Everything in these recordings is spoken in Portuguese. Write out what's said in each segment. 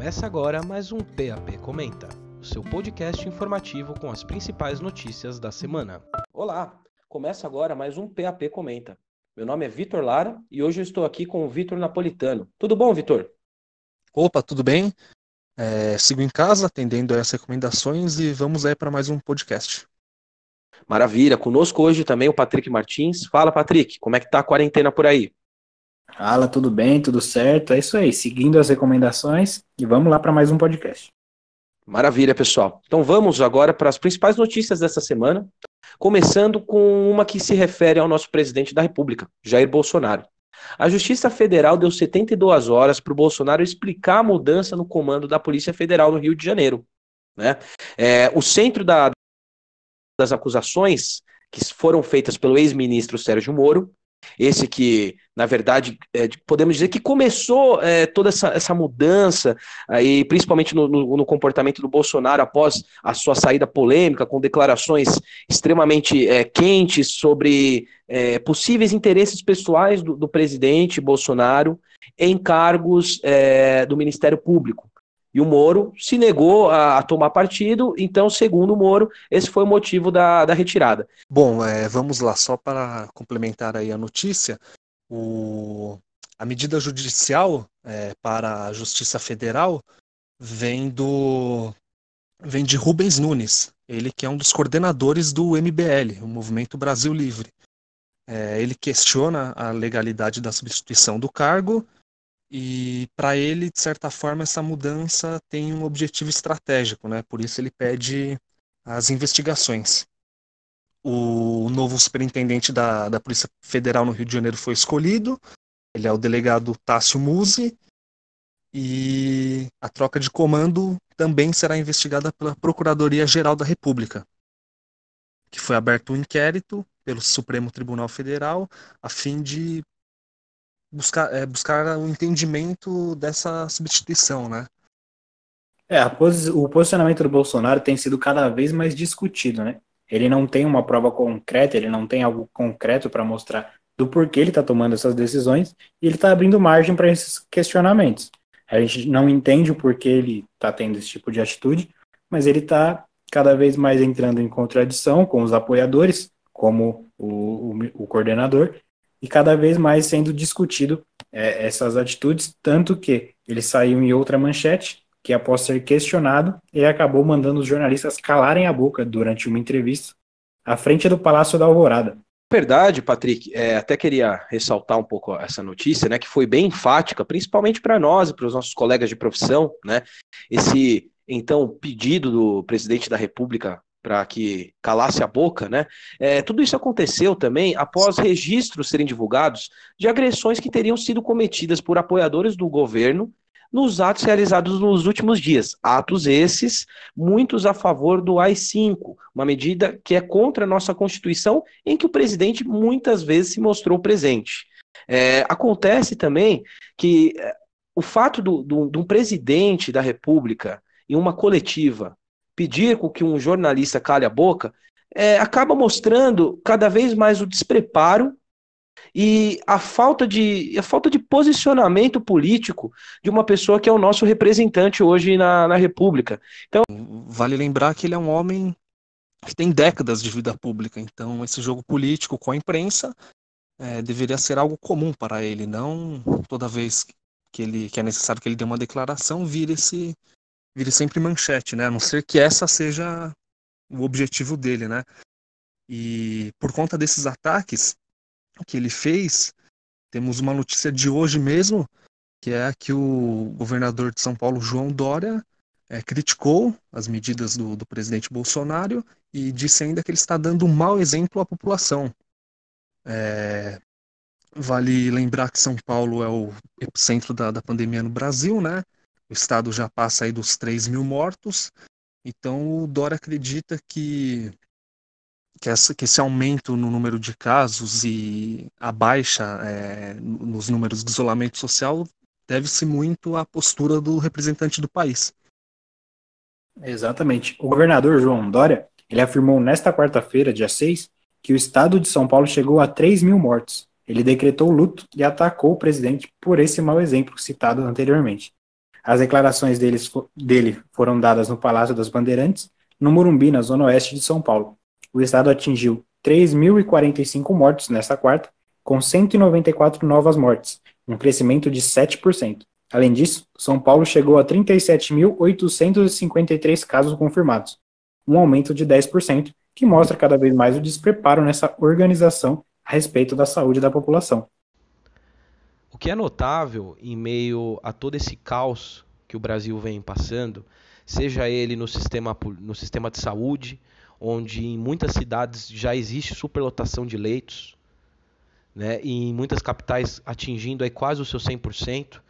Começa agora mais um PAP Comenta, o seu podcast informativo com as principais notícias da semana. Olá, começa agora mais um PAP Comenta. Meu nome é Vitor Lara e hoje eu estou aqui com o Vitor Napolitano. Tudo bom, Vitor? Opa, tudo bem? É, sigo em casa, atendendo as recomendações e vamos aí para mais um podcast. Maravilha, conosco hoje também o Patrick Martins. Fala, Patrick, como é que tá a quarentena por aí? Fala, tudo bem, tudo certo? É isso aí, seguindo as recomendações e vamos lá para mais um podcast. Maravilha, pessoal. Então vamos agora para as principais notícias dessa semana, começando com uma que se refere ao nosso presidente da República, Jair Bolsonaro. A Justiça Federal deu 72 horas para o Bolsonaro explicar a mudança no comando da Polícia Federal no Rio de Janeiro. Né? É, o centro da, das acusações que foram feitas pelo ex-ministro Sérgio Moro esse que, na verdade, é, podemos dizer que começou é, toda essa, essa mudança, aí, principalmente no, no, no, comportamento do Bolsonaro após a sua saída polêmica, com declarações extremamente é, quentes sobre é, possíveis interesses pessoais do, do, presidente Bolsonaro em cargos é, do Ministério Público. E o Moro se negou a, a, tomar partido, então, segundo o Moro, esse foi o motivo da, da retirada. Bom, é, vamos lá, só para complementar aí a notícia, o, a medida judicial é, para a Justiça Federal vem do vem de Rubens Nunes, ele que é um dos coordenadores do MBL, o Movimento Brasil Livre. É, ele questiona a legalidade da substituição do cargo e para ele, de certa forma, essa mudança tem um objetivo estratégico, né? Por isso ele pede as investigações. O novo superintendente da, da Polícia Federal no Rio de Janeiro foi escolhido. Ele é o delegado Tássio Musi. E a troca de comando também será investigada pela Procuradoria-Geral da República, que foi aberto um inquérito pelo Supremo Tribunal Federal a fim de buscar, é, buscar o entendimento dessa substituição, né? É, posi o posicionamento do Bolsonaro tem sido cada vez mais discutido, né? Ele não tem uma prova concreta, ele não tem algo concreto para mostrar do porquê ele está tomando essas decisões e ele está abrindo margem para esses questionamentos. A gente não entende o porquê ele está tendo esse tipo de atitude, mas ele está cada vez mais entrando em contradição com os apoiadores, como o, o, o coordenador, e cada vez mais sendo discutido é, essas atitudes, tanto que ele saiu em outra manchete, que após ser questionado, ele acabou mandando os jornalistas calarem a boca durante uma entrevista à frente do Palácio da Alvorada. Verdade, Patrick. É, até queria ressaltar um pouco essa notícia, né, que foi bem enfática, principalmente para nós e para os nossos colegas de profissão, né, esse então pedido do presidente da República para que calasse a boca, né? É, tudo isso aconteceu também após registros serem divulgados de agressões que teriam sido cometidas por apoiadores do governo nos atos realizados nos últimos dias. Atos esses, muitos a favor do AI-5, uma medida que é contra a nossa Constituição, em que o presidente muitas vezes se mostrou presente. É, acontece também que é, o fato de um presidente da República, em uma coletiva, pedir com que um jornalista cale a boca, é, acaba mostrando cada vez mais o despreparo e a falta de a falta de posicionamento político de uma pessoa que é o nosso representante hoje na, na República. Então, vale lembrar que ele é um homem que tem décadas de vida pública, então esse jogo político com a imprensa é, deveria ser algo comum para ele, não toda vez que ele que é necessário que ele dê uma declaração vire esse vire sempre manchete, né? A não ser que essa seja o objetivo dele, né? E por conta desses ataques que ele fez, temos uma notícia de hoje mesmo, que é que o governador de São Paulo, João Dória, é, criticou as medidas do, do, presidente Bolsonaro e disse ainda que ele está dando um mau exemplo à população. É, vale lembrar que São Paulo é o epicentro da, da pandemia no Brasil, né? O estado já passa aí dos 3 mil mortos. Então o Dória acredita que, que, essa, que esse aumento no número de casos e a baixa é, nos números de isolamento social deve-se muito à postura do representante do país. Exatamente. O governador João Dória ele afirmou nesta quarta-feira, dia 6, que o estado de São Paulo chegou a 3 mil mortos. Ele decretou luto e atacou o presidente por esse mau exemplo citado anteriormente. As declarações deles, dele foram dadas no Palácio das Bandeirantes, no Morumbi, na zona oeste de São Paulo. O estado atingiu 3.045 mortos nesta quarta, com 194 novas mortes, um crescimento de 7%. Além disso, São Paulo chegou a 37.853 casos confirmados, um aumento de 10%, que mostra cada vez mais o despreparo nessa organização a respeito da saúde da população. Que é notável em meio a todo esse caos que o Brasil vem passando, seja ele no sistema, no sistema de saúde, onde em muitas cidades já existe superlotação de leitos, né, e em muitas capitais atingindo aí quase o seu 100%,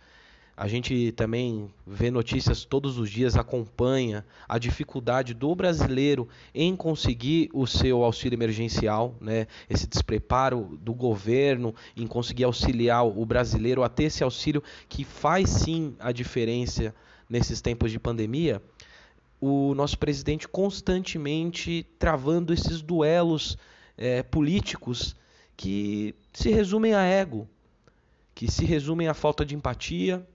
a gente também vê notícias todos os dias, acompanha a dificuldade do brasileiro em conseguir o seu auxílio emergencial, né? esse despreparo do governo em conseguir auxiliar o brasileiro a ter esse auxílio que faz sim a diferença nesses tempos de pandemia. O nosso presidente constantemente travando esses duelos é, políticos que se resumem a ego, que se resumem à falta de empatia,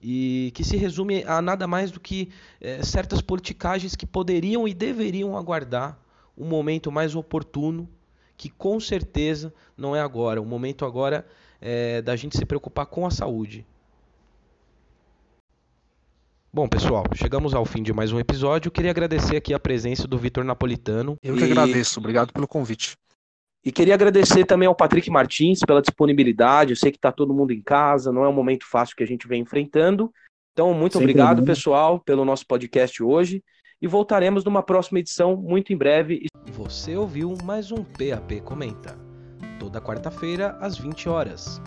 e que se resume a nada mais do que é, certas politicagens que poderiam e deveriam aguardar um momento mais oportuno, que com certeza não é agora. O momento agora é da gente se preocupar com a saúde. Bom, pessoal, chegamos ao fim de mais um episódio. Queria agradecer aqui a presença do Vitor Napolitano. Eu que e... agradeço, obrigado pelo convite. E queria agradecer também ao Patrick Martins pela disponibilidade. Eu sei que está todo mundo em casa, não é um momento fácil que a gente vem enfrentando. Então, muito Sem obrigado, problema. pessoal, pelo nosso podcast hoje. E voltaremos numa próxima edição muito em breve. Você ouviu mais um PAP Comenta. Toda quarta-feira, às 20 horas.